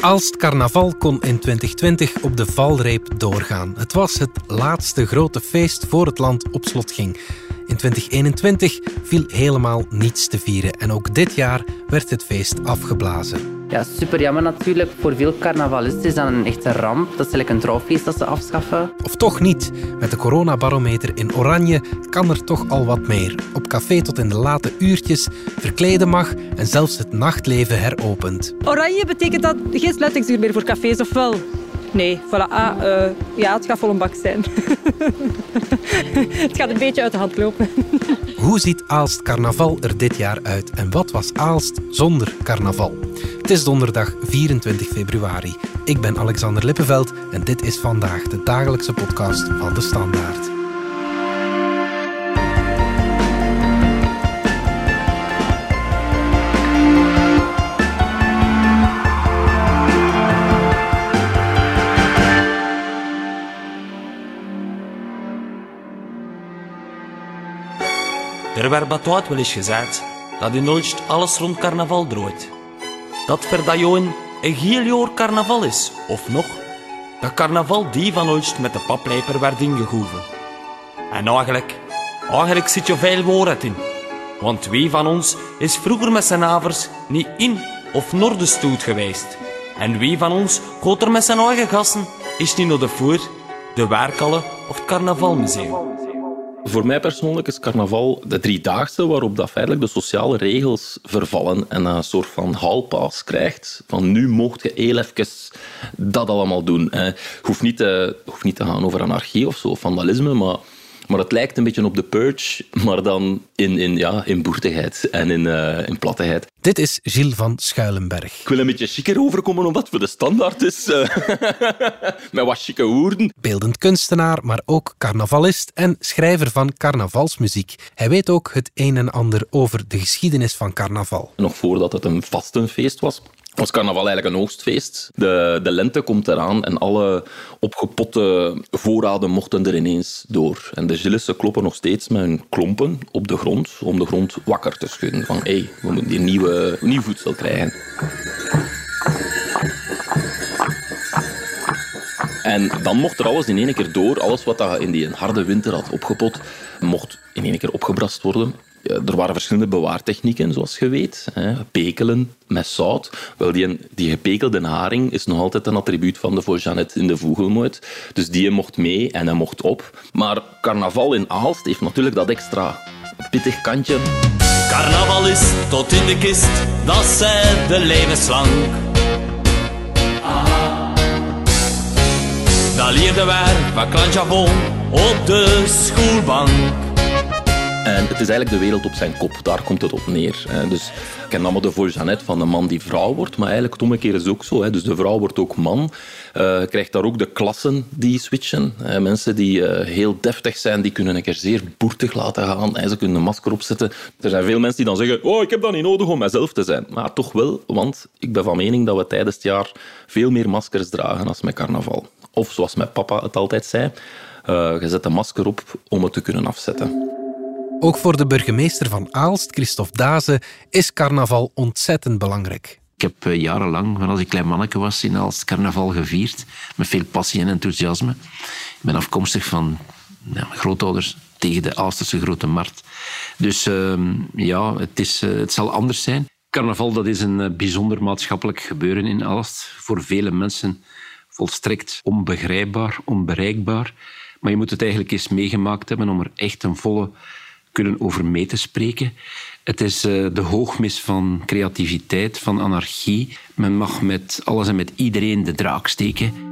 Aalst Carnaval kon in 2020 op de valreep doorgaan. Het was het laatste grote feest voor het land op slot ging. In 2021 viel helemaal niets te vieren en ook dit jaar werd het feest afgeblazen. Ja, super jammer natuurlijk. Voor veel carnavalisten is dat een echte ramp. Dat is eigenlijk een trouwfeest dat ze afschaffen. Of toch niet. Met de coronabarometer in oranje kan er toch al wat meer. Op café tot in de late uurtjes, verkleden mag en zelfs het nachtleven heropent. Oranje betekent dat geen sluitingsuur meer voor cafés, of wel? Nee, voilà. Ah, uh, ja, het gaat vol een bak zijn. het gaat een beetje uit de hand lopen. Hoe ziet Aalst carnaval er dit jaar uit en wat was Aalst zonder carnaval? Het is donderdag 24 februari. Ik ben Alexander Lippenveld en dit is vandaag de dagelijkse podcast van de Standaard. Er werd betoid wel eens gezegd dat in Ulst alles rond carnaval draait. Dat verdajoen een heel jaar carnaval is, of nog, dat carnaval die van Ulst met de paplijper werd ingegoven. En eigenlijk, eigenlijk zit je veel woord in. Want wie van ons is vroeger met zijn avers niet in of naar de stoet geweest? En wie van ons gaat er met zijn eigen gassen is niet naar de voer, de werkhallen of het carnavalmuseum? Voor mij persoonlijk is carnaval de driedaagse waarop dat feitelijk de sociale regels vervallen en een soort van haalpaas krijgt. Van nu mocht je heel dat allemaal doen. Het hoeft niet te, hoeft niet te gaan over anarchie of zo, vandalisme, maar maar het lijkt een beetje op de Purge, maar dan in, in, ja, in boertigheid en in, uh, in plattigheid. Dit is Gilles van Schuilenberg. Ik wil een beetje chiquer overkomen omdat het voor de standaard is. Uh, met wat chique woorden. Beeldend kunstenaar, maar ook carnavalist en schrijver van carnavalsmuziek. Hij weet ook het een en ander over de geschiedenis van carnaval. Nog voordat het een vastenfeest was, was carnaval eigenlijk een oogstfeest. De, de lente komt eraan en alle opgepotte voorraden mochten er ineens door. En de Gillissen kloppen nog steeds met hun klompen op de grond om de grond wakker te schudden. Van hé, hey, we moeten hier nieuwe, nieuw voedsel krijgen. En dan mocht er alles in één keer door. Alles wat dat in die harde winter had opgepot, mocht in één keer opgebrast worden er waren verschillende bewaartechnieken, zoals je weet. Pekelen met zout. Wel, die, die gepekelde haring is nog altijd een attribuut van de Jeannette in de vogelmoot. Dus die mocht mee en hij mocht op. Maar carnaval in Aalst heeft natuurlijk dat extra pittig kantje. Carnaval is tot in de kist, dat zei de levenslang. Dat leerde wij van Clanjavon op de schoolbank. Het is eigenlijk de wereld op zijn kop, daar komt het op neer. Dus ik ken allemaal de voor Jeannette van de man die vrouw wordt, maar eigenlijk het omgekeerde is ook zo. Dus de vrouw wordt ook man. Uh, krijgt daar ook de klassen die switchen. Mensen die uh, heel deftig zijn, die kunnen een keer zeer boertig laten gaan. En ze kunnen een masker opzetten. Er zijn veel mensen die dan zeggen, oh, ik heb dat niet nodig om mezelf te zijn. Maar toch wel, want ik ben van mening dat we tijdens het jaar veel meer maskers dragen als met carnaval. Of zoals mijn papa het altijd zei, uh, je zet een masker op om het te kunnen afzetten. Ook voor de burgemeester van Aalst, Christophe Daze, is carnaval ontzettend belangrijk. Ik heb eh, jarenlang, van als ik klein manneke was, in Aalst carnaval gevierd. Met veel passie en enthousiasme. Ik ben afkomstig van mijn grootouders tegen de Aalsterse Grote Markt. Dus ehm, ja, het, is, eh, het zal anders zijn. Carnaval dat is een eh, bijzonder maatschappelijk gebeuren in Aalst. Voor vele mensen volstrekt onbegrijpbaar, onbereikbaar. Maar je moet het eigenlijk eens meegemaakt hebben om er echt een volle kunnen over mee te spreken. Het is uh, de hoogmis van creativiteit, van anarchie. Men mag met alles en met iedereen de draak steken.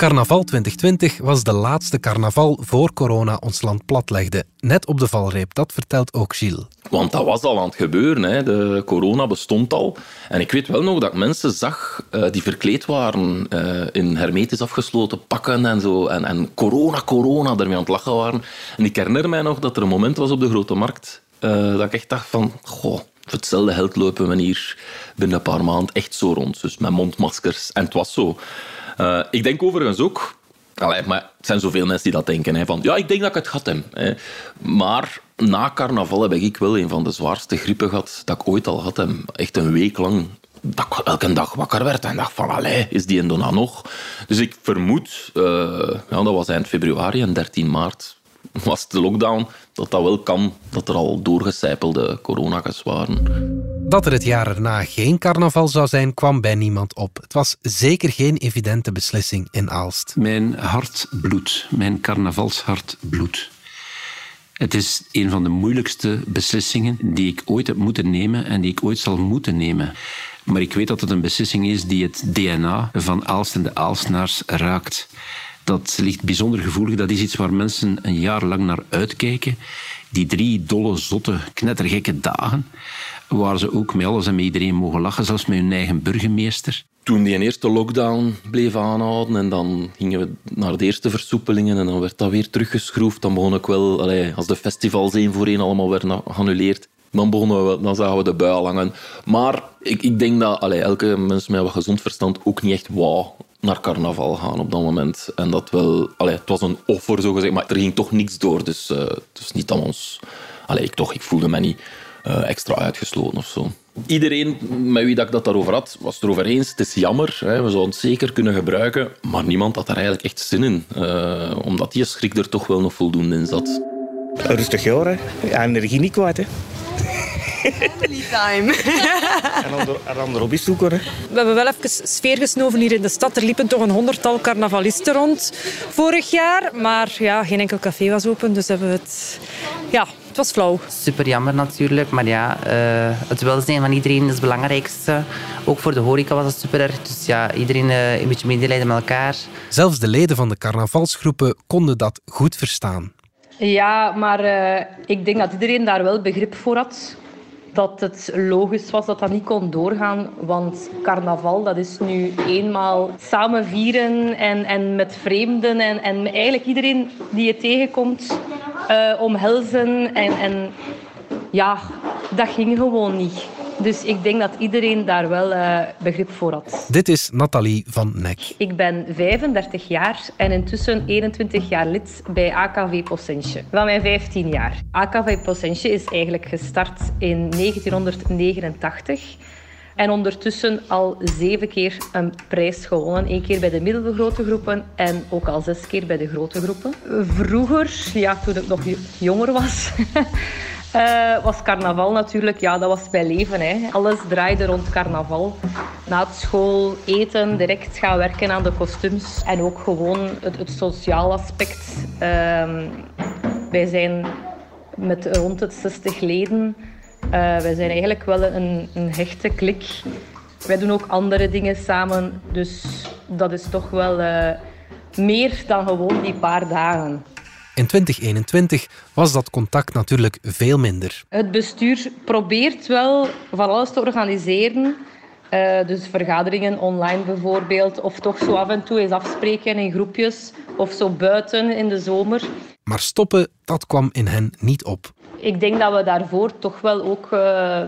Carnaval 2020 was de laatste carnaval voor corona ons land platlegde. Net op de valreep, dat vertelt ook Gilles. Want dat was al aan het gebeuren. Hè. De corona bestond al. En ik weet wel nog dat ik mensen zag uh, die verkleed waren uh, in hermetisch afgesloten pakken en zo. En, en corona, corona, ermee aan het lachen waren. En ik herinner mij nog dat er een moment was op de Grote Markt uh, dat ik echt dacht van... Goh, hetzelfde geld lopen we hier binnen een paar maanden echt zo rond. Dus met mondmaskers. En het was zo. Uh, ik denk overigens ook... Allee, maar het zijn zoveel mensen die dat denken. Hè, van, ja, ik denk dat ik het gehad heb. Hè. Maar na carnaval heb ik wel een van de zwaarste grippen gehad dat ik ooit al had. Echt een week lang dat ik elke dag wakker werd en dacht van, allee, is die Indona nog? Dus ik vermoed, uh, ja, dat was eind februari en 13 maart was de lockdown, dat dat wel kan, dat er al doorgecijpelde corona's waren. Dat er het jaar erna geen carnaval zou zijn, kwam bij niemand op. Het was zeker geen evidente beslissing in Aalst. Mijn hart bloedt, mijn carnavalshart bloedt. Het is een van de moeilijkste beslissingen die ik ooit heb moeten nemen en die ik ooit zal moeten nemen. Maar ik weet dat het een beslissing is die het DNA van Aalst en de Aalstenaars raakt. Dat ligt bijzonder gevoelig. Dat is iets waar mensen een jaar lang naar uitkijken. Die drie dolle, zotte, knettergekke dagen. Waar ze ook met alles en met iedereen mogen lachen, zelfs met hun eigen burgemeester. Toen die eerste lockdown bleef aanhouden en dan gingen we naar de eerste versoepelingen en dan werd dat weer teruggeschroefd. Dan begon ik wel, als de festivals één voor één allemaal werden geannuleerd, dan, begonnen we, dan zagen we de bui hangen. Maar ik, ik denk dat elke mens met wat gezond verstand ook niet echt wou naar carnaval gaan op dat moment. En dat wel, het was een offer zo gezegd, maar er ging toch niks door. Dus uh, het niet aan ons. Allee, ik, toch, ik voelde me niet uh, extra uitgesloten of zo. Iedereen met wie ik dat daarover had, was het erover eens. Het is jammer, hè, we zouden het zeker kunnen gebruiken. Maar niemand had er eigenlijk echt zin in. Uh, omdat die schrik er toch wel nog voldoende in zat. Rustig jaar, hè. Energie niet kwijt, hè. Family time. en dan erop is zoeken. Hè. We hebben wel even sfeer gesnoven hier in de stad. Er liepen toch een honderdtal carnavalisten rond vorig jaar. Maar ja, geen enkel café was open. Dus hebben we het... Ja, het was flauw. Super jammer natuurlijk. Maar ja, uh, het welzijn van iedereen is het belangrijkste. Ook voor de horeca was het super erg. Dus ja, iedereen uh, een beetje medelijden met elkaar. Zelfs de leden van de carnavalsgroepen konden dat goed verstaan. Ja, maar uh, ik denk dat iedereen daar wel begrip voor had dat het logisch was dat dat niet kon doorgaan. Want carnaval, dat is nu eenmaal samen vieren en, en met vreemden en, en eigenlijk iedereen die je tegenkomt uh, omhelzen. En, en ja, dat ging gewoon niet. Dus ik denk dat iedereen daar wel uh, begrip voor had. Dit is Nathalie van Nek. Ik ben 35 jaar en intussen 21 jaar lid bij AKV Possentje. Van mijn 15 jaar. AKV Possentje is eigenlijk gestart in 1989. En ondertussen al zeven keer een prijs gewonnen. Eén keer bij de middelgrote groepen en ook al zes keer bij de grote groepen. Vroeger, ja, toen ik nog jonger was, Uh, was carnaval natuurlijk, ja, dat was mijn leven. Hè. Alles draaide rond carnaval. Na het school eten, direct gaan werken aan de kostuums. En ook gewoon het, het sociaal aspect. Uh, wij zijn met rond het 60 leden. Uh, wij zijn eigenlijk wel een, een hechte klik. Wij doen ook andere dingen samen. Dus dat is toch wel uh, meer dan gewoon die paar dagen. In 2021 was dat contact natuurlijk veel minder. Het bestuur probeert wel van alles te organiseren. Uh, dus vergaderingen online bijvoorbeeld. Of toch zo af en toe eens afspreken in groepjes. Of zo buiten in de zomer. Maar stoppen, dat kwam in hen niet op. Ik denk dat we daarvoor toch wel ook uh,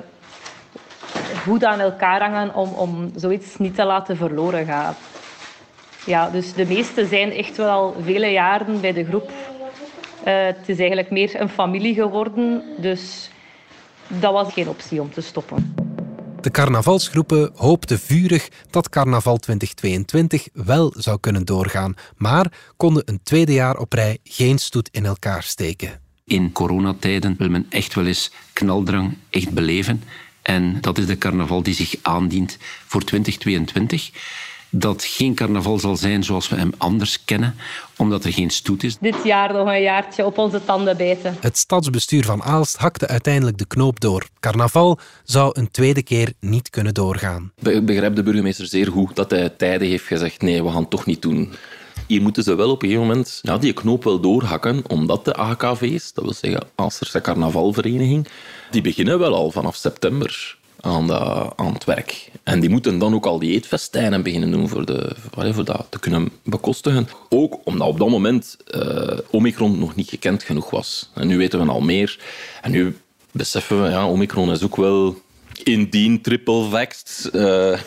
goed aan elkaar hangen om, om zoiets niet te laten verloren gaan. Ja, dus de meesten zijn echt wel al vele jaren bij de groep. Uh, het is eigenlijk meer een familie geworden, dus dat was geen optie om te stoppen. De carnavalsgroepen hoopten vurig dat carnaval 2022 wel zou kunnen doorgaan, maar konden een tweede jaar op rij geen stoet in elkaar steken. In coronatijden wil men echt wel eens knaldrang echt beleven. En dat is de carnaval die zich aandient voor 2022 dat geen carnaval zal zijn zoals we hem anders kennen, omdat er geen stoet is. Dit jaar nog een jaartje op onze tanden bijten. Het stadsbestuur van Aalst hakte uiteindelijk de knoop door. Carnaval zou een tweede keer niet kunnen doorgaan. Ik begrijp de burgemeester zeer goed dat hij tijden heeft gezegd nee, we gaan het toch niet doen. Hier moeten ze wel op een gegeven moment ja, die knoop wel doorhakken, omdat de AKV's, dat wil zeggen Aalsterse Carnavalvereniging, die beginnen wel al vanaf september aan, aan het werk. En die moeten dan ook al die eetfestijnen beginnen doen voor, de, voor dat te kunnen bekostigen. Ook omdat op dat moment uh, Omicron nog niet gekend genoeg was. En nu weten we al meer. En nu beseffen we, ja, Omicron is ook wel indien triple vaxxed uh,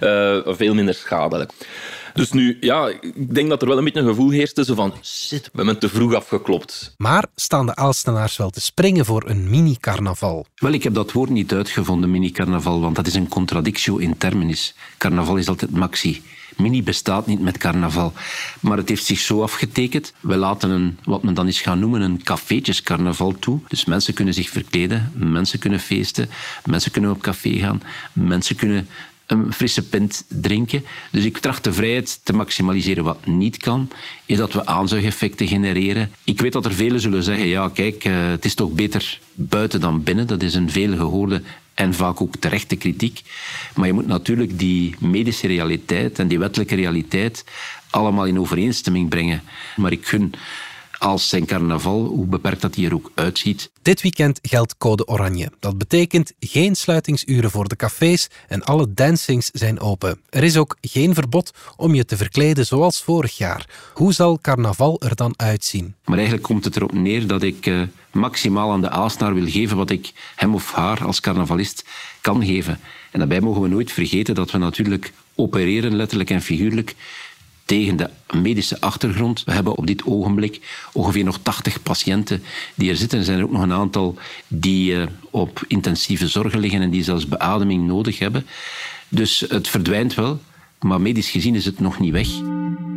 uh, veel minder schadelijk. Dus nu, ja, ik denk dat er wel een beetje een gevoel heerst zo van shit, we hebben te vroeg afgeklopt. Maar staan de Aalstenaars wel te springen voor een mini-carnaval? Wel, ik heb dat woord niet uitgevonden, mini-carnaval, want dat is een contradictio in terminis. Carnaval is altijd maxi. Mini bestaat niet met carnaval. Maar het heeft zich zo afgetekend. We laten een, wat men dan is gaan noemen, een cafeetjescarnaval toe. Dus mensen kunnen zich verkleden, mensen kunnen feesten, mensen kunnen op café gaan, mensen kunnen een frisse pint drinken. Dus ik tracht de vrijheid te maximaliseren. Wat niet kan, is dat we aanzuigeffecten genereren. Ik weet dat er velen zullen zeggen, ja kijk, eh, het is toch beter buiten dan binnen. Dat is een veel gehoorde en vaak ook terechte kritiek. Maar je moet natuurlijk die medische realiteit en die wettelijke realiteit allemaal in overeenstemming brengen. Maar ik gun als zijn carnaval, hoe beperkt dat hij er ook uitziet. Dit weekend geldt code oranje. Dat betekent geen sluitingsuren voor de cafés en alle dancings zijn open. Er is ook geen verbod om je te verkleden zoals vorig jaar. Hoe zal carnaval er dan uitzien? Maar eigenlijk komt het erop neer dat ik uh, maximaal aan de Aalsnaar wil geven wat ik hem of haar als carnavalist kan geven. En daarbij mogen we nooit vergeten dat we natuurlijk opereren, letterlijk en figuurlijk, tegen de medische achtergrond. We hebben op dit ogenblik ongeveer nog 80 patiënten die er zitten. Er zijn er ook nog een aantal die uh, op intensieve zorgen liggen en die zelfs beademing nodig hebben. Dus het verdwijnt wel, maar medisch gezien is het nog niet weg.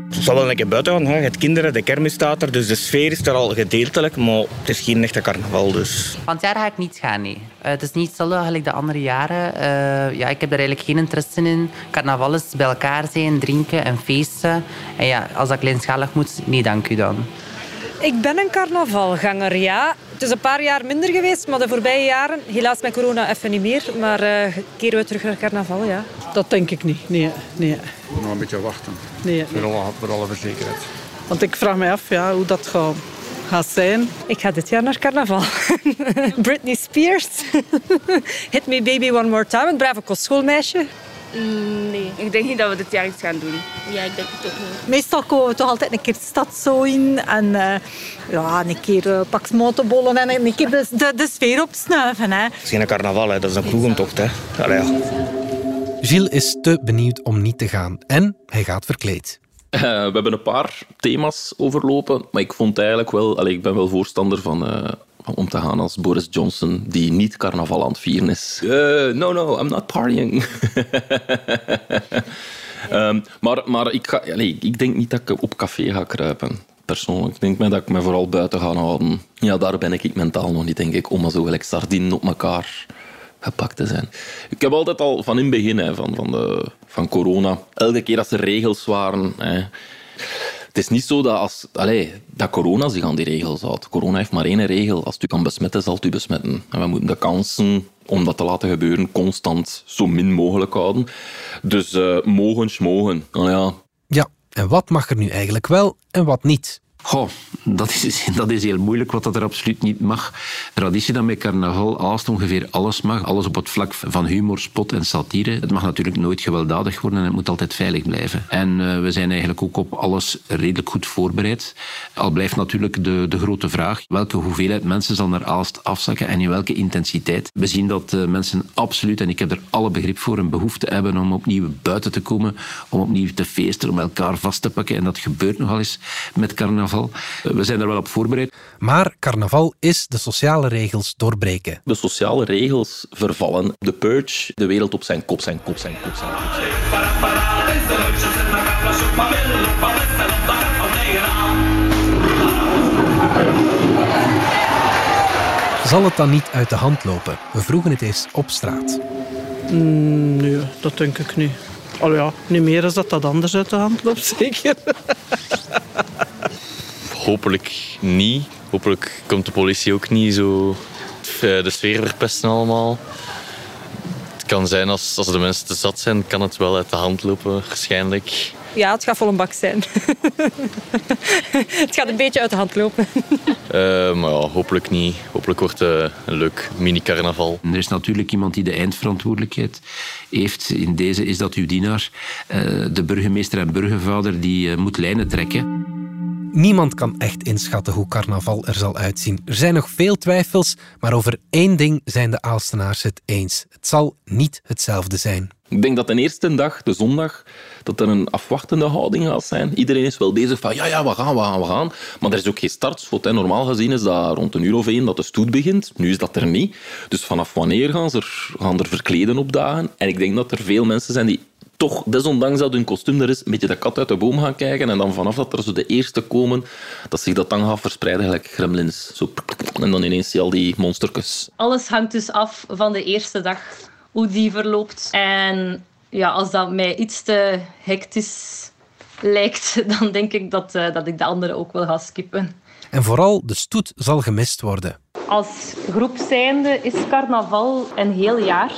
Het zal wel een keer buiten gaan. Hè. Het kinderen, de kermis staat er, dus de sfeer is er al gedeeltelijk, maar het is geen echte carnaval. Dus. Van het jaar ga ik niet gaan, nee. Uh, het is niet hetzelfde als de andere jaren. Uh, ja, ik heb er eigenlijk geen interesse in. Carnaval is bij elkaar zijn, drinken en feesten. En ja, als dat kleinschalig moet, nee dank u dan. Ik ben een carnavalganger, ja. Het is een paar jaar minder geweest, maar de voorbije jaren, helaas met corona even niet meer. Maar uh, keren we terug naar carnaval, ja. Dat denk ik niet, nee. nee. Nog een beetje wachten. Nee. Voor, alle, voor alle verzekerheid. Want ik vraag me af ja, hoe dat gaat, gaat zijn. Ik ga dit jaar naar carnaval. Britney Spears. Hit me baby one more time. Het brave kostschoolmeisje. Mm, nee, ik denk niet dat we dit jaar iets gaan doen. Ja, ik denk het ook niet. Meestal komen we toch altijd een keer de stad zo in. En uh, ja, een keer uh, pak motorbollen en een keer de, de, de sfeer opsnuiven. Hè. Het is geen carnaval, hè. dat is een kroegentocht. Hè. Allee, ja. Gilles is te benieuwd om niet te gaan. En hij gaat verkleed. Uh, we hebben een paar thema's overlopen, maar ik vond eigenlijk wel... Allez, ik ben wel voorstander van om te gaan als Boris Johnson, die niet carnaval aan het vieren is. Uh, no, no, I'm not partying. um, maar maar ik, ga, nee, ik denk niet dat ik op café ga kruipen. Persoonlijk. Ik denk dat ik me vooral buiten ga houden. Ja, daar ben ik mentaal nog niet, denk ik, om zo gelijk sardinen op elkaar gepakt te zijn. Ik heb altijd al van in het begin hè, van, van, de, van corona, elke keer als er regels waren... Hè, het is niet zo dat, als, allez, dat corona zich aan die regels houdt. Corona heeft maar één regel. Als u kan besmetten, zal u besmetten. En we moeten de kansen om dat te laten gebeuren constant zo min mogelijk houden. Dus uh, mogen, mogen. Oh, ja. ja, en wat mag er nu eigenlijk wel en wat niet? Goh, dat is, dat is heel moeilijk, wat dat er absoluut niet mag. Traditie dan met carnaval, Aalst ongeveer alles mag. Alles op het vlak van humor, spot en satire. Het mag natuurlijk nooit gewelddadig worden en het moet altijd veilig blijven. En uh, we zijn eigenlijk ook op alles redelijk goed voorbereid. Al blijft natuurlijk de, de grote vraag, welke hoeveelheid mensen zal naar Aalst afzakken en in welke intensiteit. We zien dat uh, mensen absoluut, en ik heb er alle begrip voor, een behoefte hebben om opnieuw buiten te komen, om opnieuw te feesten, om elkaar vast te pakken. En dat gebeurt nogal eens met carnaval. We zijn er wel op voorbereid. Maar carnaval is de sociale regels doorbreken. De sociale regels vervallen. De purge, de wereld op zijn kop, zijn kop, zijn kop, zijn kop. Zijn Zal het dan niet uit de hand lopen? We vroegen het eens op straat. Mm, nee, dat denk ik niet. Al ja, niet meer als dat dat anders uit de hand loopt, zeker. Hopelijk niet. Hopelijk komt de politie ook niet zo de sfeer verpesten allemaal. Het kan zijn als, als de mensen te zat zijn, kan het wel uit de hand lopen waarschijnlijk. Ja, het gaat vol een bak zijn. het gaat een beetje uit de hand lopen. Uh, maar ja, hopelijk niet. Hopelijk wordt het een leuk mini-carnaval. Er is natuurlijk iemand die de eindverantwoordelijkheid heeft. In deze is dat uw dienaar. Uh, de burgemeester en burgervader die uh, moet lijnen trekken. Niemand kan echt inschatten hoe carnaval er zal uitzien. Er zijn nog veel twijfels, maar over één ding zijn de Aalstenaars het eens. Het zal niet hetzelfde zijn. Ik denk dat de eerste dag, de zondag, dat er een afwachtende houding gaat zijn. Iedereen is wel bezig van ja, ja, we gaan, we gaan, we gaan. Maar er is ook geen startschot. Hè. Normaal gezien is dat rond een uur of één dat de stoet begint. Nu is dat er niet. Dus vanaf wanneer gaan ze er, gaan er verkleden op dagen? En ik denk dat er veel mensen zijn die toch, desondanks dat hun kostuum er is, een beetje de kat uit de boom gaan kijken. En dan vanaf dat er zo de eerste komen, dat zich dat dan gaat verspreiden, gelijk gremlins. Zo, en dan ineens zie je al die monstertjes. Alles hangt dus af van de eerste dag, hoe die verloopt. En ja, als dat mij iets te hectisch lijkt, dan denk ik dat, uh, dat ik de andere ook wel ga skippen. En vooral de stoet zal gemist worden. Als groep zijnde is carnaval een heel jaar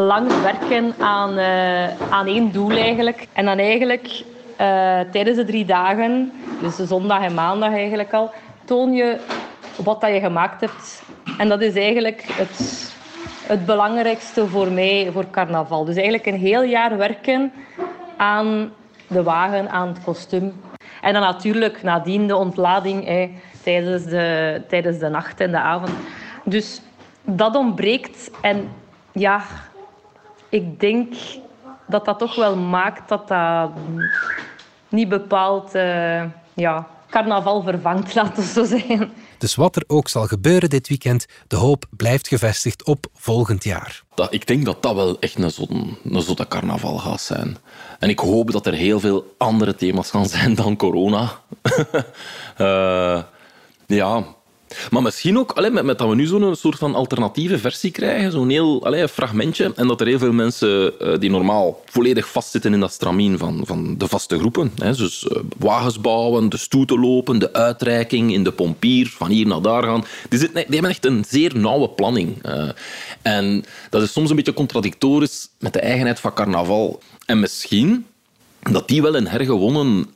lang werken aan, uh, aan één doel eigenlijk. En dan eigenlijk uh, tijdens de drie dagen, dus de zondag en maandag eigenlijk al, toon je wat dat je gemaakt hebt. En dat is eigenlijk het, het belangrijkste voor mij voor carnaval. Dus eigenlijk een heel jaar werken aan de wagen, aan het kostuum. En dan natuurlijk nadien de ontlading tijdens, de, tijdens de nacht en de avond. Dus dat ontbreekt. En ja, ik denk dat dat toch wel maakt dat dat niet bepaald uh, ja, carnaval vervangt, laten we zo zeggen. Dus wat er ook zal gebeuren dit weekend, de hoop blijft gevestigd op volgend jaar. Dat, ik denk dat dat wel echt een zotte, een zotte carnaval gaat zijn. En ik hoop dat er heel veel andere thema's gaan zijn dan corona. uh, ja, maar misschien ook, met, met, dat we nu zo'n soort van alternatieve versie krijgen, zo'n heel fragmentje, en dat er heel veel mensen uh, die normaal volledig vastzitten in dat stramien van, van de vaste groepen, hè, dus uh, wagens bouwen, de stoeten lopen, de uitreiking in de pompier, van hier naar daar gaan, die, die hebben echt een zeer nauwe planning. Uh, en dat is soms een beetje contradictorisch met de eigenheid van carnaval. En misschien dat die wel een hergewonnen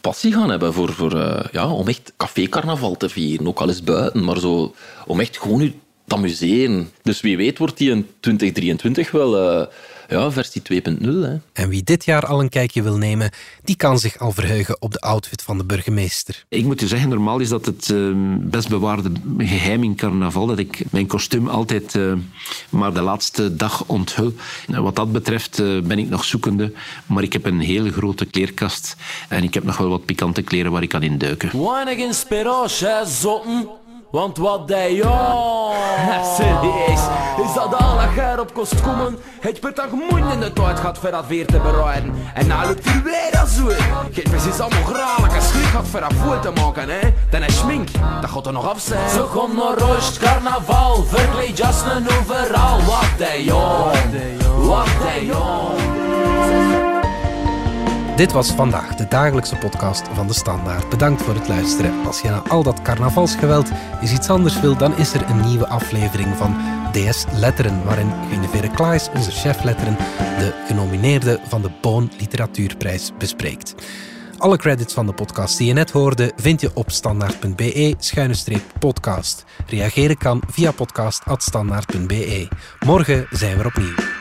passie gaan hebben voor, voor, uh, ja, om echt café-carnaval te vieren. Ook al is buiten, maar zo, om echt gewoon u te amuseren. Dus wie weet wordt die in 2023 wel... Uh, ja, versie 2.0. En wie dit jaar al een kijkje wil nemen, die kan zich al verheugen op de outfit van de burgemeester. Ik moet je zeggen, normaal is dat het uh, best bewaarde geheim in carnaval, dat ik mijn kostuum altijd uh, maar de laatste dag onthul. Wat dat betreft uh, ben ik nog zoekende, maar ik heb een hele grote kleerkast en ik heb nog wel wat pikante kleren waar ik kan induiken. Zotten. Want wat hij ja Serieus, is dat al dat op kost komen? Het per dag moeite de tijd gaat voor dat weer te bereiden. En nou lukt hij weer als zo. Je precies allemaal graag en schrik gaat voor dat voet te maken, hè? Dan is schmink, dat gaat er nog af zijn. Zo komt naar rust, carnaval, verkleed jassen overal. Wat hij ja, wat hij ja. Dit was vandaag de dagelijkse podcast van de Standaard. Bedankt voor het luisteren. Als je na al dat carnavalsgeweld eens iets anders wil, dan is er een nieuwe aflevering van DS Letteren, waarin Guinevere Klaes, onze chef letteren, de genomineerde van de Boon Literatuurprijs bespreekt. Alle credits van de podcast die je net hoorde vind je op standaard.be-podcast. Reageren kan via podcast.standaard.be. Morgen zijn we opnieuw.